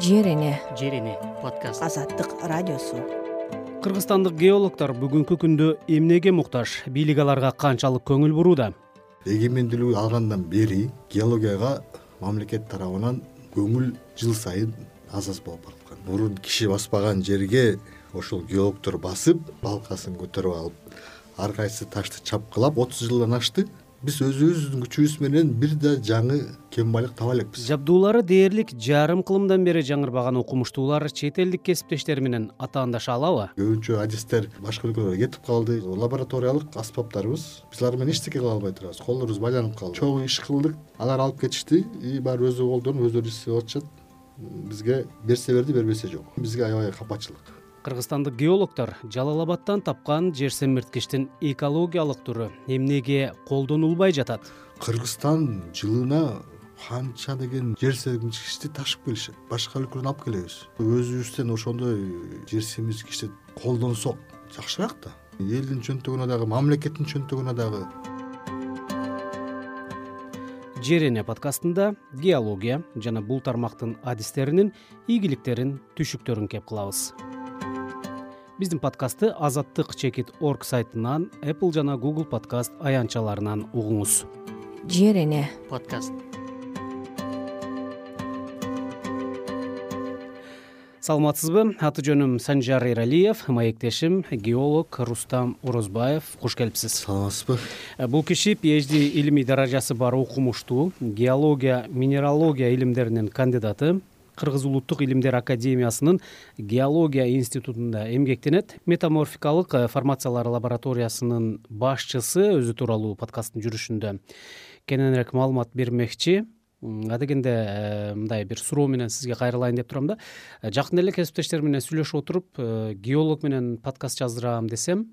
жер эне жер эне подкаст. Азаттык радиосу. Кыргызстандык геологдор бүгүнкү күндө эмнеге муктаж? Бийлик аларга канчалык көңүл бурууда? Эгемендүүлүгү алгандан бери геологияга мамлекет тарабынан көңүл жыл сайын аз аз болуп бараткан мурун киши баспаган жерге ошол геологдор басып балкасын көтөрүп алып ар кайсы ташты чапкылап отуз жылдан ашты биз өзүбүздүн күчүбүз менен бир да жаңы кен байлык таба элекпиз. Жабдуулары дээрлик жарым кылымдан бери жаңырбаган окумуштуулар чет элдик кесиптештери менен атаандаша алабы? Көбүнчө адистер башка өлкөлөргө кетип калды. Лабораториялык аспаптарыбыз биз алар менен эчтеке кыла албай турабыз. Колдорубуз байланып калды. Чогуу иш кылдык алар алып кетишти. И баары өздөрү колдонуп өздөрү иштеп атышат бизге берсе берди бербесе жок. Бизге аябай капачылык кыргызстандык геологдор жалал абадтан тапкан жер семирткичтин экологиялык түрү эмнеге колдонулбай жатат? Кыргызстан жылына канча деген жер семирткичти ташып келишет. Башка өлкөдөн алып келебиз. Өзүбүздөн ошондой жер семирткичти колдонсок жакшыраак да. Элдин чөнтөгүнө дагы мамлекеттин чөнтөгүнө дагы. Жер эне подкастында геология жана бул тармактын адистеринин ийгиликтерин түйшүктөрүн кеп кылабыз биздин подкастты азаттык чекит орг сайтынан apple жана google подкаст аянтчаларынан угуңуз. Жер эне. Подкаст. Саламатсызбы аты жөнүм санжар эралиев маектешим геолог рустам орозбаев куш келипсиз саламатсызбы? Э, бул киши phd илимий даражасы бар окумуштуу геология минералогия илимдеринин кандидаты кыргыз улуттук илимдер академиясынын геология институтунда эмгектенет. Метаморфикалык э, формациялар лабораториясынын башчысы өзү тууралуу подкасттын жүрүшүндө. Кененирээк маалымат бермекчи адегенде э, мындай бир суроо менен сизге кайрылайын деп турам да. Э, жакында эле кесиптештерим менен сүйлөшүп отуруп геолог менен подкаст жаздырам десем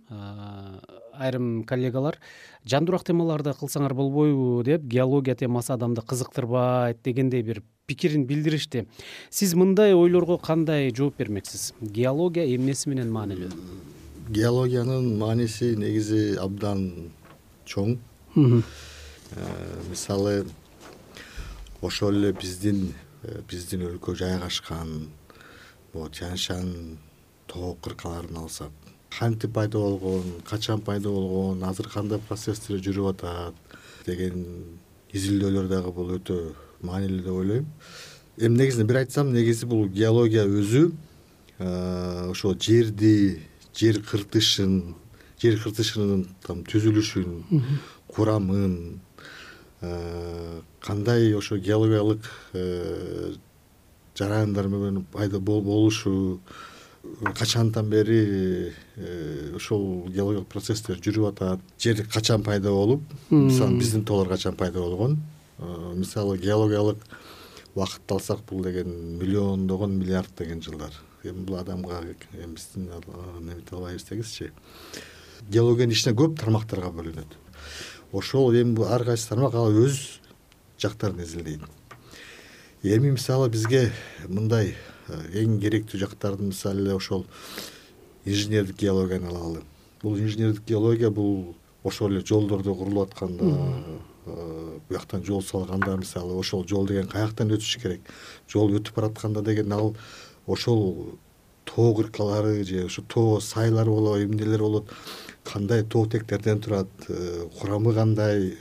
айрым коллегалар жандуураак темаларды кылсаңар болбойбу деп геология темасы адамды кызыктырбайт дегендей бир пикирин билдиришти. Сиз мындай ойлорго кандай жооп бермексиз? Геология эмнеси менен маанилүү? Геологиянын мааниси негизи абдан чоң. Э, мисалы ошол эле биздин э, биздин өлкө жайгашкан могу тянь шань тоо кыркаларын алсак кантип пайда болгон качан пайда болгон азыр кандай процесстер жүрүп атат деген изилдөөлөр дагы бул өтө маанилүү деп ойлойм. Эми негизинен бир айтсам негизи бул геология өзү ошо жерди жер кыртышын жер кыртышынын там түзүлүшүн курамын кандай ошо геологиялык э, жараяндар менен пайда болушу качандан бери э, ушул геологиялык процесстер жүрүп атат жер качан пайда болуп мисалы биздин тоолор качан пайда болгон? Э, мисалы геологиялык убакытты алсак бул деген миллиондогон миллиарддеген жылдар. Эми бул адамга эми биздин немете албай берсеңизчи геологиянын ичине көп тармактарга бөлүнөт ошол эми ар кайсы тармак ал өз жактарын изилдейт. Эми мисалы бизге мындай Э, эң керектүү жактарын мисалы эле ошол инженердик геологияны алалы бул инженердик геология бул ошол эле жолдорду курулуп атканда э, бияктан жол салганда мисалы ошол жол деген каяктан өтүшү керек. Жол өтүп баратканда деген ал ошол тоо кыркалары же ушу тоо сайлар болобу эмнелер болот. Кандай тоо тектерден турат э, курамы кандай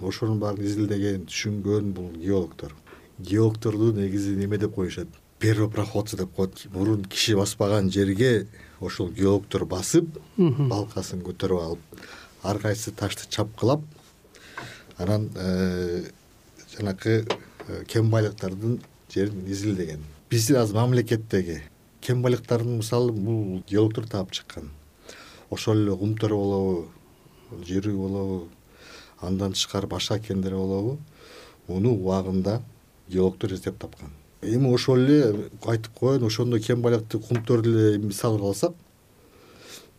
ошонун баарын изилдеген түшүнгөн бул геологдор. Геологдорду негизи неме деп коюшат? Первопроходцы деп коет мурун киши баспаган жерге ошол геологдор басып балкасын көтөрүп алып ар кайсы ташты чапкылап анан э, жанакы э, кен байлыктардын жерин изилдеген. Биздин азыр мамлекеттеги кен байлыктарын мисалы бул геологдор таап чыккан. Ошол эле кумтөр болобу жерүү болобу андан тышкары башка кендер болобу муну убагында геологдор издеп тапкан. Эми ошол эле айтып коеюн ошондой кен байлыкты кумтөрдү эле мисал кылып алсак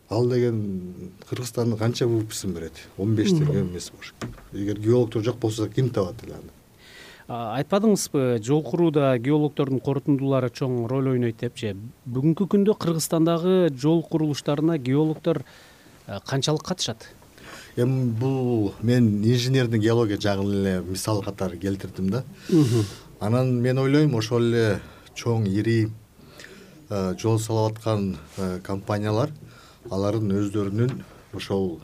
ал деген кыргызстандын канча ввпсин берет? Он беш деген эмес болуш керек эгер геологдор жок болсо ким табат эле аны айтпадыңызбы жол курууда геологдордун корутундулары чоң роль ойнойт депчи бүгүнкү күндө кыргызстандагы жол курулуштарына геологдор канчалык катышат? Эми бул мен инженердин геология жагын эле мисал катары келтирдим да. Анан мен ойлойм ошол эле чоң ири жол салып аткан компаниялар алардын өздөрүнүн ошол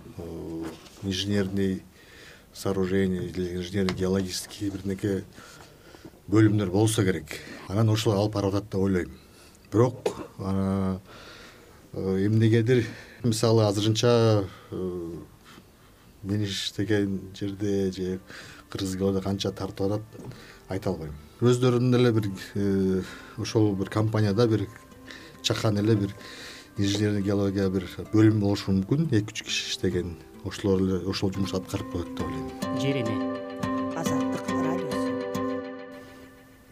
инженерный сооружение или инженерный геологический бирдеке бөлүмдөр болсо керек. Анан ошол алып барып атат деп ойлойм. Бирок эмнегедир мисалы азырынча мен иштеген жерде же кыргыз геология канча тартып атат айта албайм. Өздөрүнүн эле бир э, ошол бир компанияда бир чакан эле бир инженерный геология бир бөлүм болушу мүмкүн. Эки үч киши иштеген ошолор эле ошол жумушту аткарып коет деп ойлойм. Жер эне азаттык радиосу.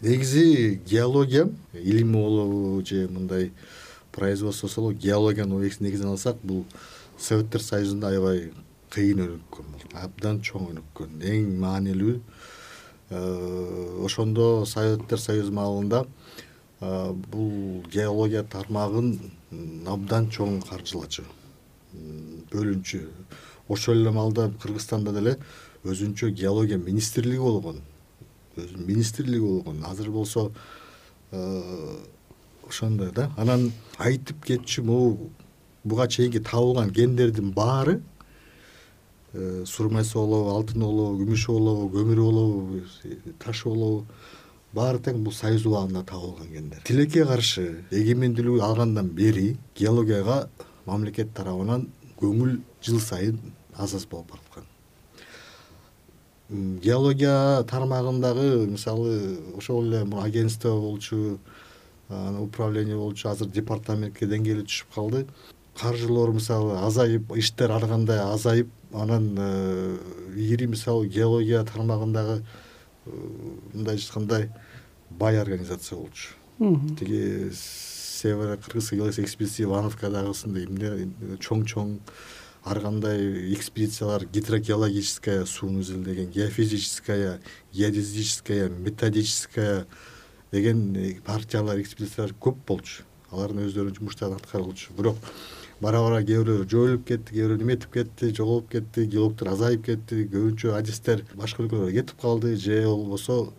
Негизи геология илим болобу же мындай производство болобу геологиянын негизин алсак бул советтер союзунда аябай кыйын өнүккөн бул абдан чоң өнүккөн эң маанилүү э, ошондо советтер союзу маалында э, бул геология тармагын абдан чоң каржылачу бөлүнчү ошол эле маалда кыргызстанда деле өзүнчө геология министрлиги болгон. Министрлиги болгон. Азыр болсо э, ошондой да. Анан айтып кетчү могу буга чейинки табылган кендердин баары э, сурмайсы болобу алтыны болобу күмүшү болобу көмүрү болобу ташы болобу баары тең бул союз убагында табылган кендер тилекке каршы эгемендүүлүгү алгандан бери геологияга мамлекет тарабынан көңүл жыл сайын аз аз болуп бараткан геология тармагындагы мисалы ошол эле агентство болчу управление болчу азыр департаментке деңгээли түшүп калды. Каржылоо мисалы азайып иштер ар кандай азайып анан э, ири мисалы геология тармагындагы э, мындайча айтканда бай организация болчу. Тиги северо геологическая экспедиция ивановкадагысындай эмне чоң чоң ар кандай экспедициялар гидрогеологическая сууну изилдеген геофизическая геодезическая методическая деген э, партиялар экспедициялар көп болчу. Алардын өздөрүнүн жумуштарын аткарылчу бирок бара бара кээ бирөө жоюлуп кетти кээ бирөө эметип кетти жоголуп кетти геологдор азайып кетти көбүнчө адистер башка өлкөлөргө кетип калды. Же болбосо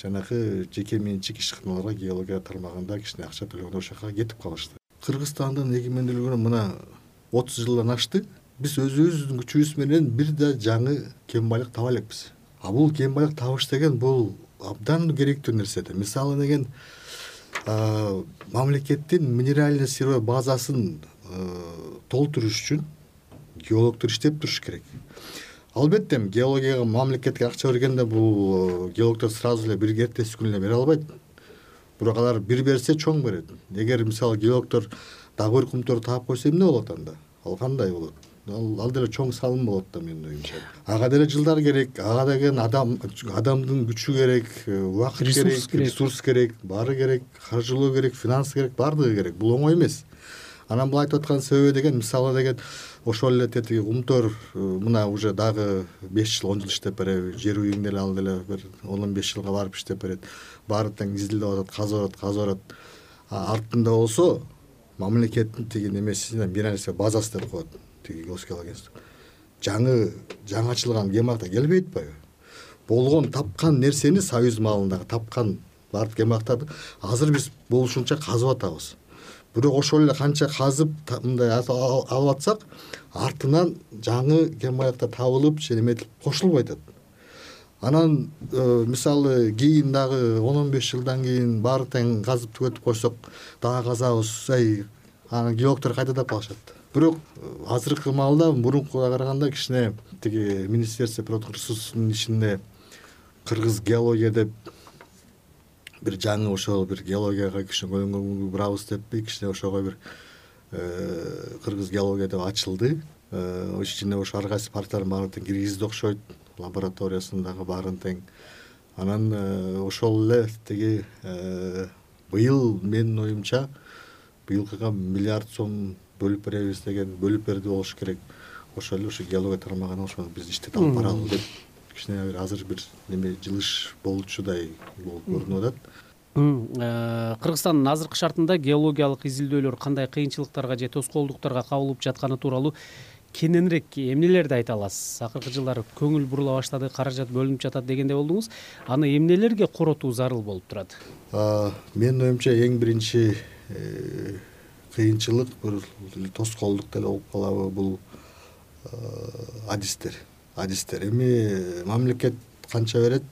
жанагы жеке менчик ишканаларга геология тармагында кичине акча төлөгөндө ошол жака кетип калышты. Кыргызстандын эгемендүүлүгүнө мына отуз жылдан ашты биз өзүбүздүн күчүбүз менен бир да жаңы кен байлык таба элекпиз. А бул кен байлык табыш деген бул абдан керектүү нерсе да. Мисалы деген мамлекеттин минеральный сырьевой базасын толтуруш үчүн геологдор иштеп туруш керек. Албетте эми геологияга мамлекетке акча бергенде бул геологдор сразу эле бир эртеси күнү эле бере албайт. Бирок алар бир берсе чоң берет. Эгер мисалы геологдор дагы кумторду таап койсо эмне болот анда? Ал кандай болот ал деле чоң салым болот да менин оюмча. Ага деле жылдар керек ага деген адам адамдын күчү керек э, убакыт керек ресурс керек баары керек каржылоо керек финансы керек баардыгы керек. Бул оңой эмес. Анан бул айтып аткан себеби деген мисалы деген ошол эле тетиги кумтөр э, мына уже дагы беш жыл он жыл иштеп береби жер үйүң деле ал деле бир он он беш жылга барып иштеп берет. Баары тең изилдеп атат казып атат казып атат артында болсо мамлекеттин тиги немеси бир нерсе базасы деп коет жаңы жаңы ачылган байыктар келбей атпайбы болгон тапкан нерсени союз маалындагы тапкан кен байыктарды азыр биз болушунча казып атабыз. Бирок ошол эле канча казып мындай алып атсак артынан жаңы байыктар табылып же эметилип кошулбай атат анан э, мисалы кийин дагы он он беш жылдан кийин баары тең казып түгөтүп койсок дагы казабыз эй анан геологдор кайда деп калышат бирок э, азыркы маалда мурункуга караганда кичине тиги министерство природных ресурсунун ичинде кыргыз геология деп бир жаңы ошол бир геологияга кичине көңүл бурабыз деппи кичине ошого бир э, кыргыз геология деп ачылды. Э, ичине ошо ар кайсы партиялардын баарын тең киргизди окшойт лабораториясын дагы баарын тең. Анан ошол эле тиги быйыл менин оюмча быйылкыга миллиард сом бөлүп беребиз деген бөлүп берди болуш керек. Ошол эле ушу геология тармагына ошону биз иштетип алып баралы деп. Кичине бир азыр бир неме жылыш болчудай болуп көрүнүп атат. Э, кыргызстандын азыркы шартында геологиялык изилдөөлөр кандай кыйынчылыктарга же тоскоолдуктарга кабылып жатканы тууралуу кененирээк эмнелерди айта аласыз? Акыркы жылдары көңүл бурула баштады каражат бөлүнүп жатат дегендей болдуңуз. Аны эмнелерге коротуу зарыл болуп турат? Менин оюмча эң биринчи кыйынчылык бир тоскоолдук деле болуп калабы бул адистер. Адистер эми мамлекет канча берет?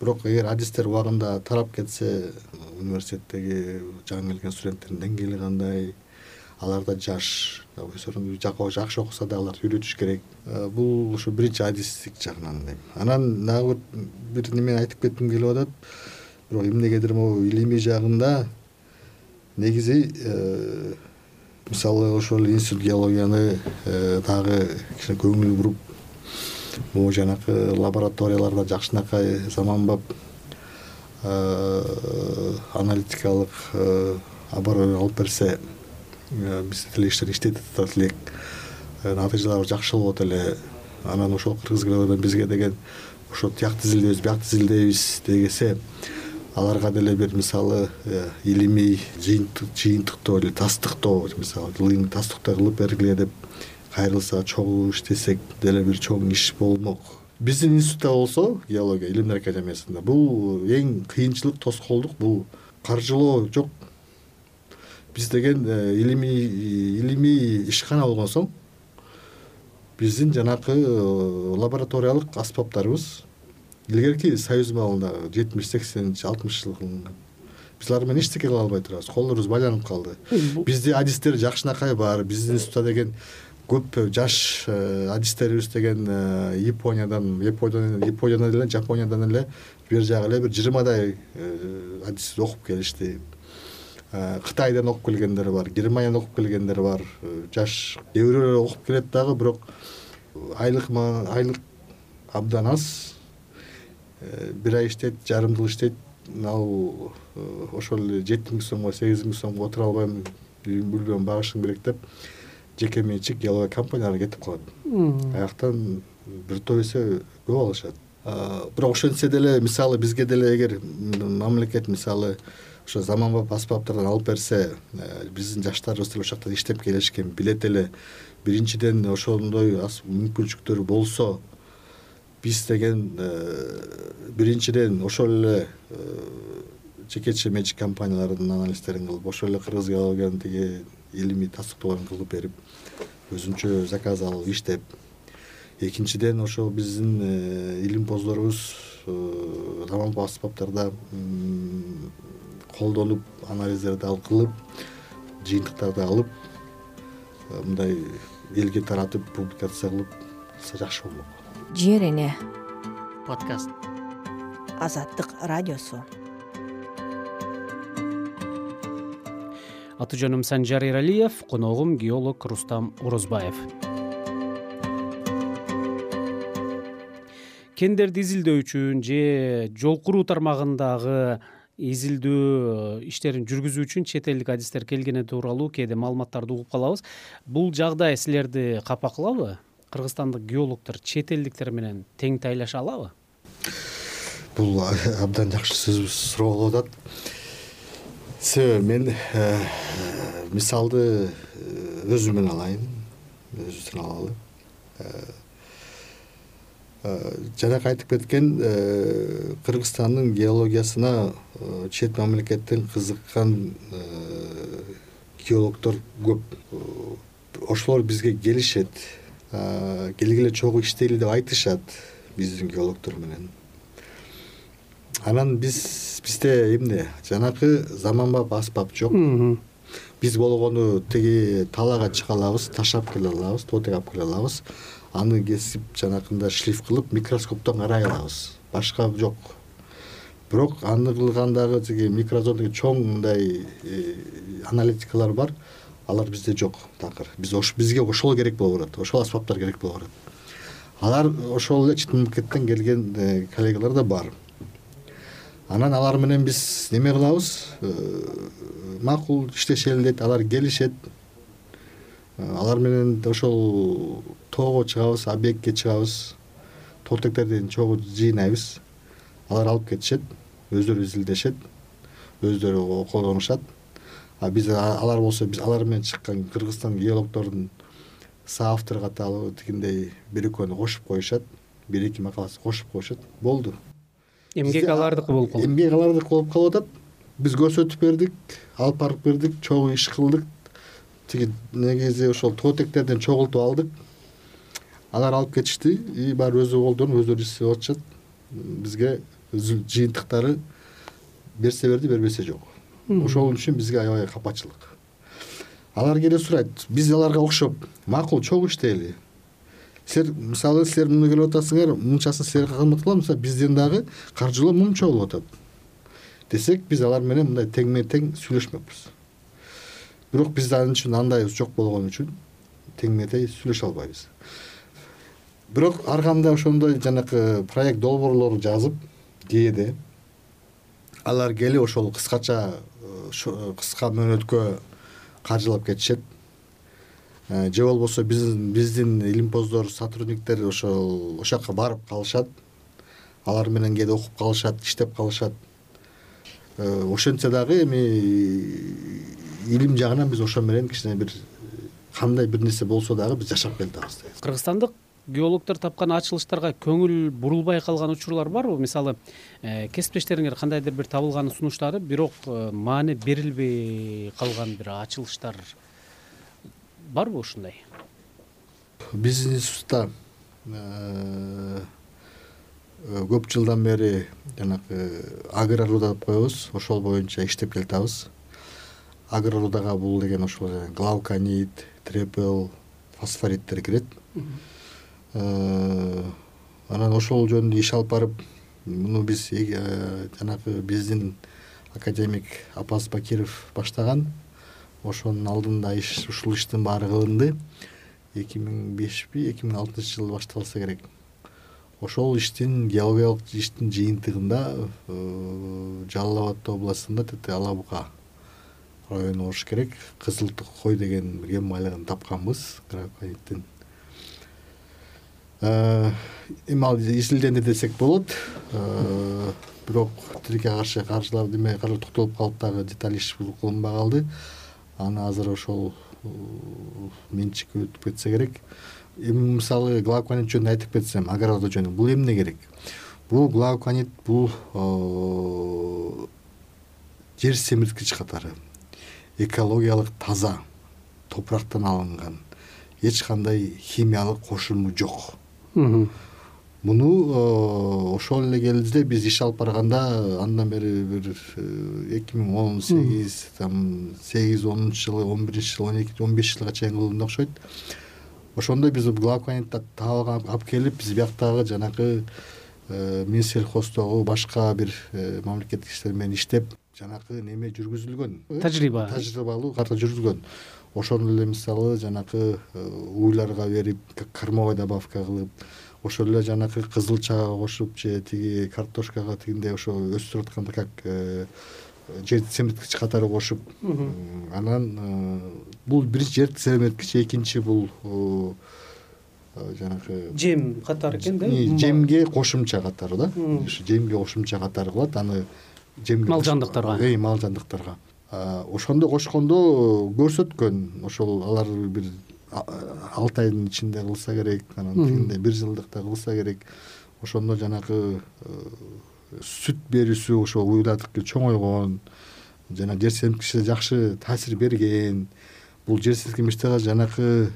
Бирок эгер адистер убагында тарап кетсе университеттеги жаңы келген студенттердин деңгээли кандай? Алар да жаш жакшы окуса да аларды үйрөтүш керек. Бул ушу биринчи адистик жагынан дейм. Анан дагы бир немени айтып кетким келип атат. Бирок эмнегедир могу илимий жагында негизи мисалы ошол институт геологияны дагы кичине көңүл буруп могу жанакы лабораторияларда жакшынакай заманбап аналитикалык оборудование алып берсе бизде деле иштер иштеп атат элек. Натыйжалары жакшы болот эле. Анан ошол кыргыз геологиядан бизге деген ошо тиякты изилдейбиз биякты изилдейбиз дегесе аларга деле бир мисалы илимий жыйынтыктоо или тастыктоо мисалы. Тастыктай кылып бергиле деп кайрылса чогуу иштесек деле бир чоң иш болмок. Биздин институтта болсо геология илимдер академиясында бул эң кыйынчылык тоскоолдук бул. Каржылоо жок. Биз деген э, илимий илимий ишкана болгон соң биздин жанакы э, лабораториялык аспаптарыбыз илгерки союз маалында жетимиш сексенинчи алтымыш жылы кылынган биз алар менен эчтеке кыла албай турабыз. Колдорубуз байланып калды. Бизде адистер жакшынакай бар. Биздин институтта деген көп жаш э, адистерибиз деген э, япониядан япониядан эле жапониядан эле бери жагы эле бир жыйырмадай э, адис окуп келишти. Кытайдан окуп келгендер бар германиядан окуп келгендер бар. Жаш кээ бирөөлөр окуп келет дагы бирок айлык айлык абдан аз бир ай иштейт жарым жыл иштейт. Ал ошол эле жети миң сомго сегиз миң сомго отура албайм бүлөмдү багышым керек деп жеке менчик геология компанияларга кетип калат аяктан бир топ эсе көп алышат. Бирок ошентсе деле мисалы бизге деле эгер мамлекет мисалы ошо заманбап аспаптардан алып берсе э, биздин жаштарыбыз деле ошол жакта иштеп келишкен билет эле биринчиден ошондой мүмкүнчүлүктөр болсо биз деген э, биринчиден ошол эле э, жекече менчик компаниялардын анализдерин кылып ошол эле кыргыз геологиянын тиги илимий тастыктоолорун кылып берип өзүнчө заказ алып иштеп. Экинчиден ошол биздин э, илимпоздорубуз заманбап аспаптарда колдонуп анализдерди ал кылып жыйынтыктарды алып мындай элге таратып публикация кылыпса жакшы болмок жер эне. Подкаст. Азаттык радиосу. Аты жөнүм санжар эралиев коногум геолог рустам орозбаев. Кендерди изилдөө үчүн же жол куруу тармагындагы изилдөө иштерин жүргүзүү үчүн чет элдик адистер келгени тууралуу кээде маалыматтарды угуп калабыз. Бул жагдай силерди капа кылабы кыргызстандык геологдор чет элдиктер менен тең тайлаша алабы? Бул абдан жакшы суроо болуп атат. Себеби мен э, мисалды э, өзүмөн алайын өзүбүздөн алалы. Э, жанакы айтып кеткен кыргызстандын геологиясына чет мамлекеттен кызыккан геологдор көп. Ошолор бизге келишет келгиле чогуу иштейли деп айтышат биздин геологдор менен. Анан биз бизде эмне? Жанакы заманбап аспап жок. Биз болгону тиги талаага чыга алабыз ташап келе алабыз тоо тегип алып келе алабыз. Аны кесип жанакындай шлиф кылып микроскоптон карай алабыз. Башка жок. Бирок аны кылгандагы тиги микрозондагы чоң мындай э, аналитикалар бар алар бизде жок такыр. Биз бизге ошол керек болуп барат ошол аспаптар керек болуп барат. Алар ошол эле чет мамлекеттен келген э, коллегалар да бар. Анан алар менен биз неме кылабыз? Э, макул иштешели дейт алар келишет. Э, алар менен ошол тоого чыгабыз объектке чыгабыз. Тоотектерди чогуу жыйнайбыз. Алар алып кетишет өздөрү изилдешет өздөрү колдонушат а биз алар болсо биз алар менен чыккан кыргызстан геологдордун соавтор катары тигиндей бир экөөнү кошуп коюшат бир эки макаласын кошуп коюшат. Болду. Эмгек алардыкы болуп калат. эмгек алардыкы болуп калып атат. Биз көрсөтүп бердик алып барып бердик чогуу иш кылдык. Тиги негизи ошол тоотектерден чогултуп алдык. Алар алып кетишти. И баары өзү колдонуп өздөрү иштеп атышат бизге жыйынтыктары берсе берди бербесе жок ошол үчүн бизге аябай капачылык. Алар келип сурайт биз аларга окшоп макул чогуу иштейли. Силер мисалы силер муну келип атасыңар мынчасын силерге кызмат кылам мисалы бизден дагы каржылоо мынча болуп атат десек биз алар менен мындай теңме тең сүйлөшмөкпүз. Бирок бизде ал үчүн андайыбыз жок болгон үчүн теңме тең сүйлөшө албайбыз. Бирок ар кандай ошондой жанакы проект долбоорлорду жазып кээде алар келип ошол кыскача кыска мөөнөткө каржылап кетишет. Э, же болбосо биздин илимпоздор сотрудниктер ошол ошол жака барып калышат. Алар менен кээде окуп калышат иштеп калышат. Э, ошентсе дагы эми илим жагынан биз ошо менен кичине бир кандай бир нерсе болсо дагы биз жашап келатабыз кыргызстандык геологдор тапкан ачылыштарга көңүл бурулбай калган учурлар барбы? Мисалы э, кесиптештериңер кандайдыр бир табылганын сунуштады бирок э, маани берилбей калган бир ачылыштар барбы ушундай? Биздин институтта э, көп жылдан бери жанагы агроруда деп коебуз. Ошол боюнча иштеп келатабыз агрорудага бул деген ошол глауканит трепел фосфориттер кирет анан ошол жөнүндө иш алып барып муну биз э, жанагы биздин академик апаз бакиров баштаган. Ошонун алдында иш ушул иштин баары кылынды. Эки миң бешпи эки миң алтынчы жылы башталса керек. Ошол иштин геологиялык иштин жыйынтыгында э, жалал абад областында тете ала бука району болуш керек. Кызыл кой деген кен байлыгын тапканбыз. Э, эми ал изилденди десек болот. Э, бирок тилекке каршы каржылар неме каржылар токтолуп калып дагы деталь иш кылынбай калды аны азыр ошол э, менчикке өтүп кетсе керек. Эми мисалы глауканит жөнүндө айтып кетсем огорода жөнүндө бул эмне керек? Бул глауканит бул жер семирткич катары экологиялык таза топурактан алынган. Эч кандай химиялык кошулма жок муну э, ошол эле келдиде биз иш алып барганда андан бери бир э, эки миң он сегиз там сегиз онунчу жылы он биринчи жылы он эки он беш жылга чейин кылынды окшойт. Ошондо биз алып келип биз бияктагы жанагы э, минсельхоздогу башка бир мамлекеттик иштер менен иштеп жанакы неме жүргүзүлгөн? Тажрыйба. Тажрыйбалуу жүргүзгөн ошону эле мисалы жанакы э, уйларга берип кормовой добавка кылып ошол эле жанакы кызылчага кошуп же тиги картошкага тигиндей ошо өстүрүп атканда как э, жер семирткич катары кошуп анан э, бул биринчи жер семирткич экинчи бул жанагы жем катары экен да? Жемге кошумча катары да? Ушу жемге кошумча катары кылат аны жемге мал жандыктарга мал жандыктарга ошондо кошкондо көрсөткөн ошол алар бир алты айдын ичинде кылса керек анан тигиндей бир жылдыкта кылса керек. Ошондо жанагы сүт берүүсү ошо уюдадыкы чоңойгон. Жана жер семирткиче жакшы таасир берген. Бул жер силкимиштер жанакы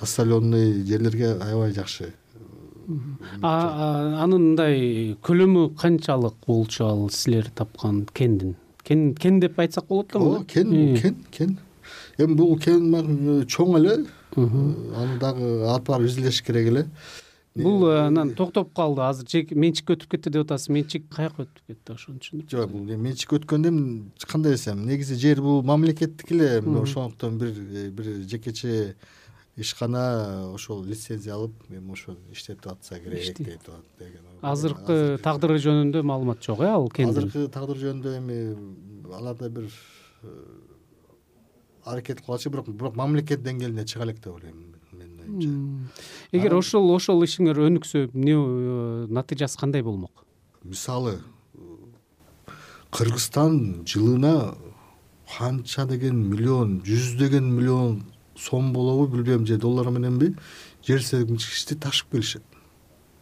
засоленный жерлерге аябай жакшы. Анын мындай көлөмү канчалык болчу ал силер тапкан кендин кен кен деп айтсак болот эле ооба кен кен кен эми бул кен чоң эле. Аны дагы алып барып изилдеш керек эле. Бул э, анан токтоп калды. Азыр менчикке өтүп кетти деп атасыз. Менчик каяка өтүп кетти ошону түшүндүрчү жок бул менчикке өткөндө эми кандай десем негизи жер бул мамлекеттики эле. Ошондуктан бир бир жекече ишкана ошол лицензия алып эми ошо иштетип атса керек деп атат деген азыркы тагдыры жөнүндө маалымат жок э ал кендин? Азыркы тагдыры жөнүндө эми аларда бир э, аракет кылып атышат бирок бирок мамлекет деңгээлинде чыга элек деп ойлойм менин оюмча. Эгер ошол ошол ишиңер өнүксө эмне э, натыйжасы кандай болмок? Мисалы кыргызстан жылына канча деген миллион жүздөгөн миллион сом болобу билбейм же доллар мененби жер сезгичти ташып келишет.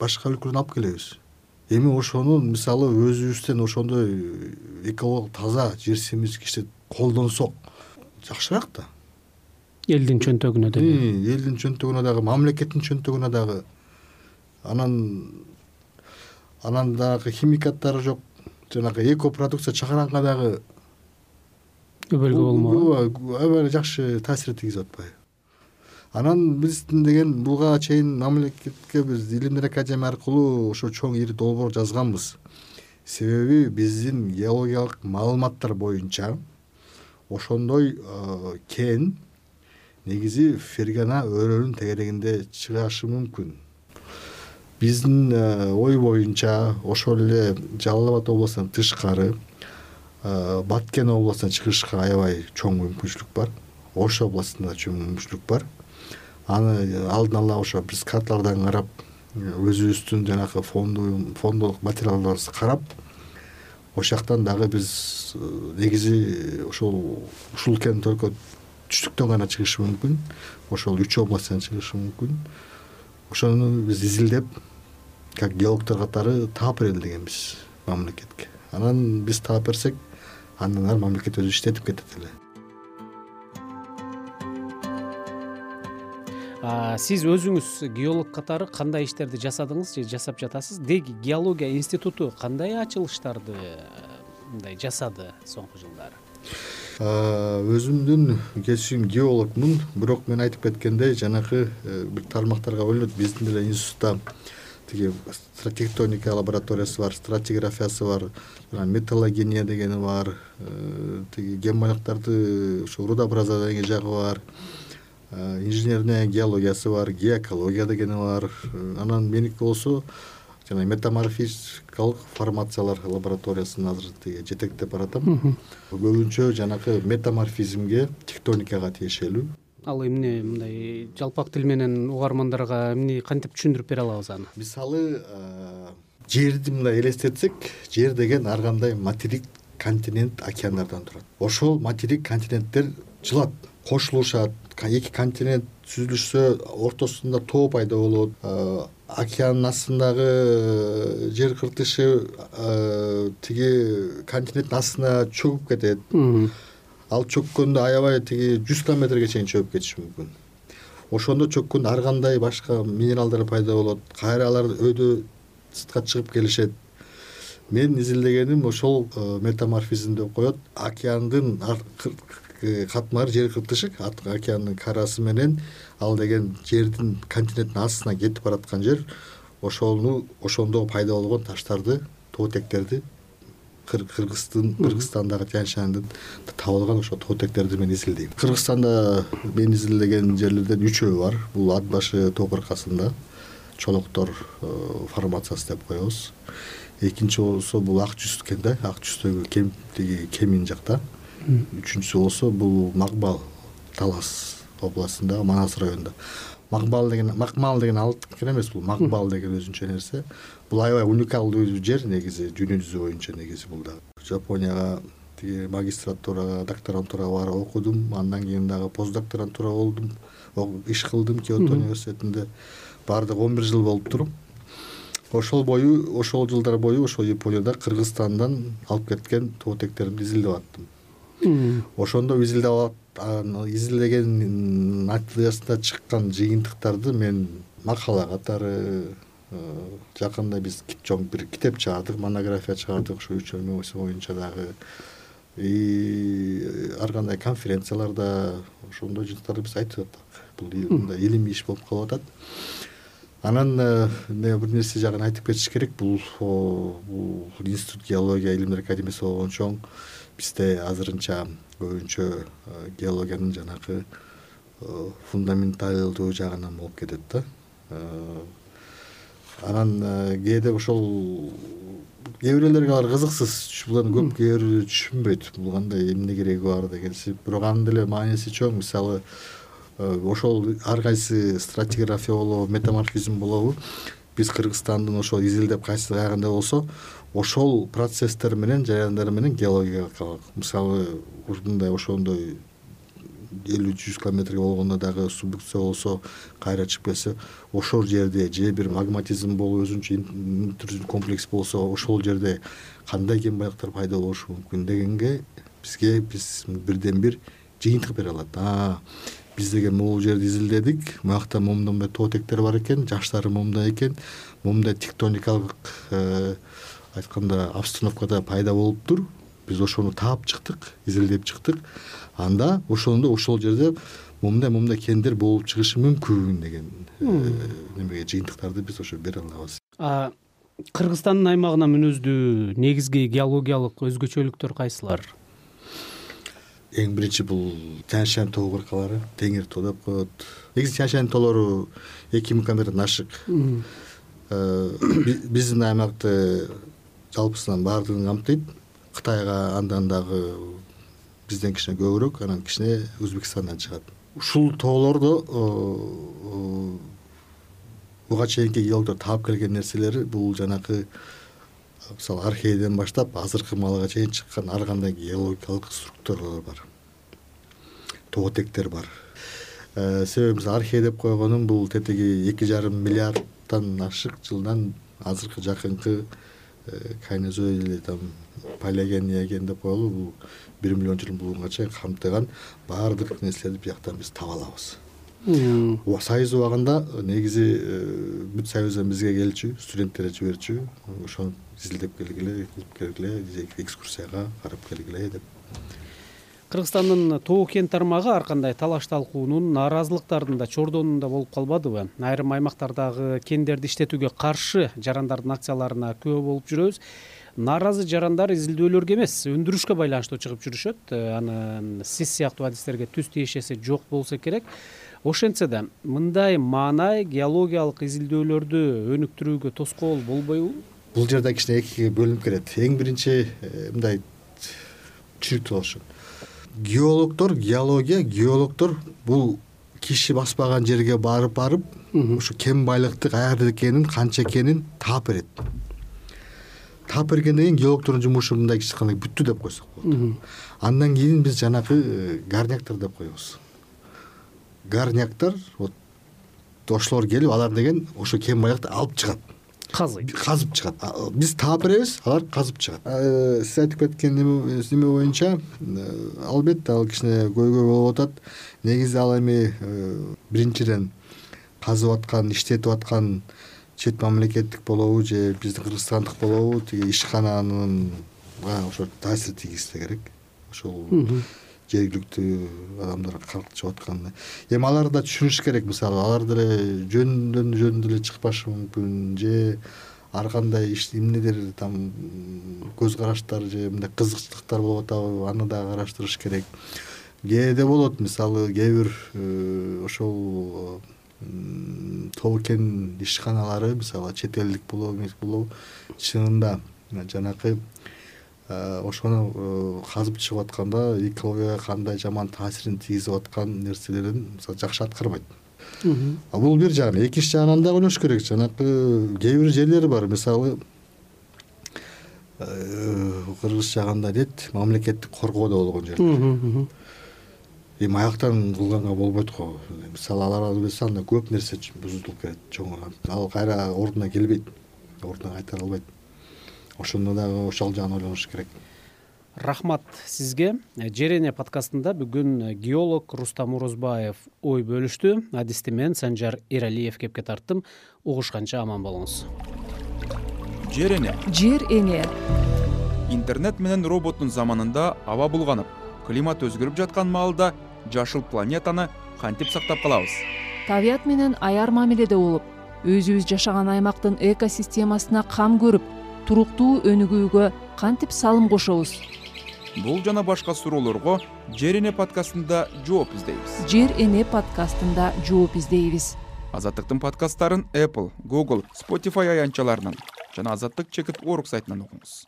Башка өлкөдөн алып келебиз. Эми ошону мисалы өзүбүздөн ошондой экологиялык таза жер семизгичти колдонсок жакшыраак да. Элдин чөнтөгүнө деби элдин чөнтөгүнө дагы мамлекеттин чөнтөгүнө дагы. Анан анан дагы химикаттары жок жанагы эко продукция чыгарганга дагы өбөлгө болмок ооба аябай эле жакшы таасир тийгизип атпайбы. Анан биздин деген буга чейин мамлекетке биз илимдер академия аркылуу ошо чоң ири долбоор жазганбыз. Себеби биздин геологиялык маалыматтар боюнча ошондой кен негизи фергана өрөөнүн тегерегинде чыгашы мүмкүн. Биздин ой боюнча ошол эле жалал абад областынан тышкары баткен областына чыгышка аябай чоң мүмкүнчүлүк бар. Ош областында чоң мүмкүнчүлүк бар. Аны алдын ала ошо биз карталардан карап өзүбүздүн жанагы фондолук материалдарыбызды карап ошол жактан дагы биз э, негизи ушул ушул кен только түштүктөн гана чыгышы мүмкүн. Ошол үч областьтан чыгышы мүмкүн. Ошону биз изилдеп как геологдор катары таап берели дегенбиз мамлекетке анан биз таап берсек андан ары мамлекет өзү иштетип кетет эле. Сиз өзүңүз геолог катары кандай иштерди жасадыңыз же жасап жатасыз? Деги геология институту кандай ачылыштарды мындай жасады соңку жылдары? Өзүмдүн кесибим геологмун бирок мен айтып кеткендей жанагы э, бир тармактарга бөлүнөт. Биздин деле институтта тиги тектоника лабораториясы бар стратиграфиясы бар жана металлогения дегени бар э, тиги кен байлыктарды ушу рудообразование жагы бар э, инженерная геологиясы бар геокология дегени бар анан меники болсо жана метаморфизикалык формациялар лабораториясын азыр тиги жетектеп баратам. Көбүнчө жанагы метаморфизмге тектоникага тиешелүү ал эмне мындай жалпак тил менен угармандарга эмне кантип түшүндүрүп бере алабыз аны? Мисалы жерди мындай элестетсек жер деген ар кандай материк континент океандардан турат. Ошол материк континенттер жылат кошулушат эки континент түзүлүшсө ортосунда тоо пайда болот океандын астындагы э, жер кыртышы э, тиги континенттин астына чөгүп кетет ал чөккөндө аябай тиги жүз километрге чейин чөгүп кетиши мүмкүн. Ошондо чөккөндө ар кандай башка минералдар пайда болот кайра алар өйдө сыртка чыгып келишет. Менин изилдегеним ошол э, метаморфизм деп коет. Океандын катмары жер кыртышы океандын карасы менен ал деген жердин континенттин астына кетип бараткан жер. Ошону ошондо пайда болгон таштарды тоотектерди кыргыздын кыргызстандагы тянь шаньдын табылган ошол тоотектерди мен изилдейм. Кыргызстанда мен изилдеген жерлерден үчөө бар. Бул ат башы тоо кыркасында чолоктор э, формациясы деп коебуз. Экинчи болсо бул ак жүз экен да. Ак жүздөгү кем тиги кемин жакта. Үчүнчүсү болсо бул макбал талас областындагы манас районунда макбал деген макмал деген алыктыкы эмес бул. Макбал деген өзүнчө нерсе. Бул аябай уникалдуу жер негизи дүйнө жүзү боюнча негизи бул дагы жапонияга тиги магистратурага докторантурага барып окудум. Андан кийин дагы постдокторантура болдум. Иш кылдым киото университетинде. Баардыгы он бир жыл болуптур ошол бою ошол жылдар бою ошол японияда кыргызстандан алып кеткен тоотектеримди изилдеп аттым. Ошондо изилдеп изилдеген натыйжасында чыккан жыйынтыктарды мен макала катары э, жакында биз чоң бир китеп чыгардык монография чыгардык ошо үч боюнча дагы. И ар кандай конференцияларда ошондой жыйынтыктарды биз айтып аттык бул мындай илимий иш болуп калып атат. Анан э, бир нерсе жагын айтып кетиш керек. Бул бул институт геология илимдер академиясы болгон чоң бизде азырынча көбүнчө э, геологиянын жанагы э, фундаменталдуу жагынан болуп кетет да. Э, анан кээде ошол кээ биреулерге алар кызыксыз. Бул эми көп кээ бирөө түшүнбөйт. Бул кандай эмне кереги бар дегенсип бирок анын деле мааниси чоң. Мисалы ошол ар кайсы стратиграфия болобу метаморфизм болобу биз кыргызстандын ошол изилдеп кайсы кайгында болсо ошол процесстер менен жарандар менен геологиялык мисалы ушундай ошондой элүү жүз километрге болгондо дагы субдукция болсо кайра чыгып келсе ошол жерде же бир магматизм болуп өзүнчө комплекс болсо ошол жерде кандай кен байлыктар пайда болушу мүмкүн дегенге бизге биз бирден бир жыйынтык бере алат. Биз деген могул жерди изилдедик муякта момундай момундай тоотектер бар экен жаштары момундай экен момундай тектоникалык э, айтканда обстановкада пайда болуптур биз ошону таап чыктык изилдеп чыктык. Анда ошондо ошол жерде момундай момундай кендер болуп чыгышы мүмкүн деген э, немеге жыйынтыктарды биз ошо бере алабыз. Кыргызстандын аймагына мүнөздүү негизги геологиялык өзгөчөлүктөр кайсылар? Эң биринчи бул тянь шань тоо кыркалары теңир тоо деп коет. Негизи тянь шань тоолору эки миң километрден ашык э, биздин аймакты жалпысынан баардыгын камтыйт. Кытайга андан дагы бизден кичине көбүрөөк анан кичине өзбекстандан чыгат. Ушул тоолордо буга чейинки геологдор таап келген нерселери бул жанакы мисалы архейден баштап азыркы маалга чейин чыккан ар кандай геологиялык структуралар бар. Тоотектер бар. Э, себеби мисалы архей деп койгонум бул тетиги эки жарым миллиарддан ашык жылдан азыркы жакынкы э, кайнозой или там палеоген неоген деп коелу бул бир миллион жыл мурунга чейин камтыган баардык нерселерди бияктан биз таба алабыз. Союз убагында негизи э, бүт союздан бизге келчү студенттерди жиберчү ошону изилдеп келгиле кылып келгиле экскурсияга карап келгиле деп кыргызстандын тоо кен тармагы ар кандай талаш талкуунун нааразылыктардын да чордонунда болуп калбадыбы? Айрым аймактардагы кендерди иштетүүгө каршы жарандардын акцияларына күбө болуп жүрөбүз. Нааразы жарандар изилдөөлөргө эмес өндүрүшкө байланыштуу чыгып жүрүшөт. Анан сиз сыяктуу адистерге түз тиешеси жок болсо керек. Ошентсе да мындай маанай геологиялык изилдөөлөрдү өнүктүрүүгө тоскоол болбойбу? Бул жерде кичине экиге бөлүнүп кетет эң биринчи э, мындай түшүнүктүү болушу геологдор геология геологдор бул киши баспаган жерге барып барып ушу кен байлыкты каерде экенин канча экенин таап берет. Таап бергенден кийин геологдордун жумушу мындай кычкандай бүттү деп койсок болот. Андан кийин биз жанакы э, гарняктор деп коебуз. Гарняктор вот ошолор келип алар деген ошо кен байлыкты алып чыгат казыйт казып чыгат. Биз таап беребиз алар казып чыгат. Э, сиз айтып кеткен неме боюнча э, албетте ал кичине көйгөй болуп атат. Негизи ал эми э, биринчиден казып аткан иштетип аткан чет мамлекеттик болобу же биздин кыргызстандык болобу тиги ишкананынга ошо таасир тийгизсе керек. Ошол жергиликтүү адамдар калтырып аткан эми алар да түшүнүш керек мисалы алар деле жөндөн жөн деле чыкпашы мүмкүн же ар кандай эмнедир там көз караштар же мындай кызыкчылыктар болуп атабы аны дагы караштырыш керек. Кээде болот мисалы кээ бир э, ошол тоо кен ишканалары мисалы чет элдик болобу эмес болобу чынында жанакы Э, ошону э, казып чыгып атканда экологияга кандай жаман таасирин тийгизип аткан нерселерин мисалы жакшы аткарбайт. Бул бир жагынан экинчи жагынан дагы ойлош керек. Жанакы кээ бир жерлер бар. Мисалы э, кыргыз жагында дейт мамлекеттик коргоодо болгон жерлер эми аяктан кылганга болбойт го. Мисалы алар албаса анда көп нерсе бузулуп кетет чоң ал кайра ордуна келбейт. Ордуна кайтара албайт ошондо дагы ошол жагын ойлонуш керек. Рахмат сизге. Жер эне подкастында бүгүн геолог рустам орозбаев ой бөлүштү. Адисти мен санжар эралиев кепке тарттым. Угушканча аман болуңуз. Жер эне жер эне интернет менен роботтун заманында аба булганып климат өзгөрүп жаткан маалда жашыл планетаны кантип сактап калабыз? Табият менен аяр мамиледе болуп өзүбүз жашаган аймактын экосистемасына кам көрүп туруктуу өнүгүүгө кантип салым кошобуз? Бул жана башка суроолорго жер эне подкастында жооп издейбиз. Жер эне подкастында жооп издейбиз. Азаттыктын подкасттарын apple google spotify аянтчаларынан жана азаттык чекит орг сайтынан угуңуз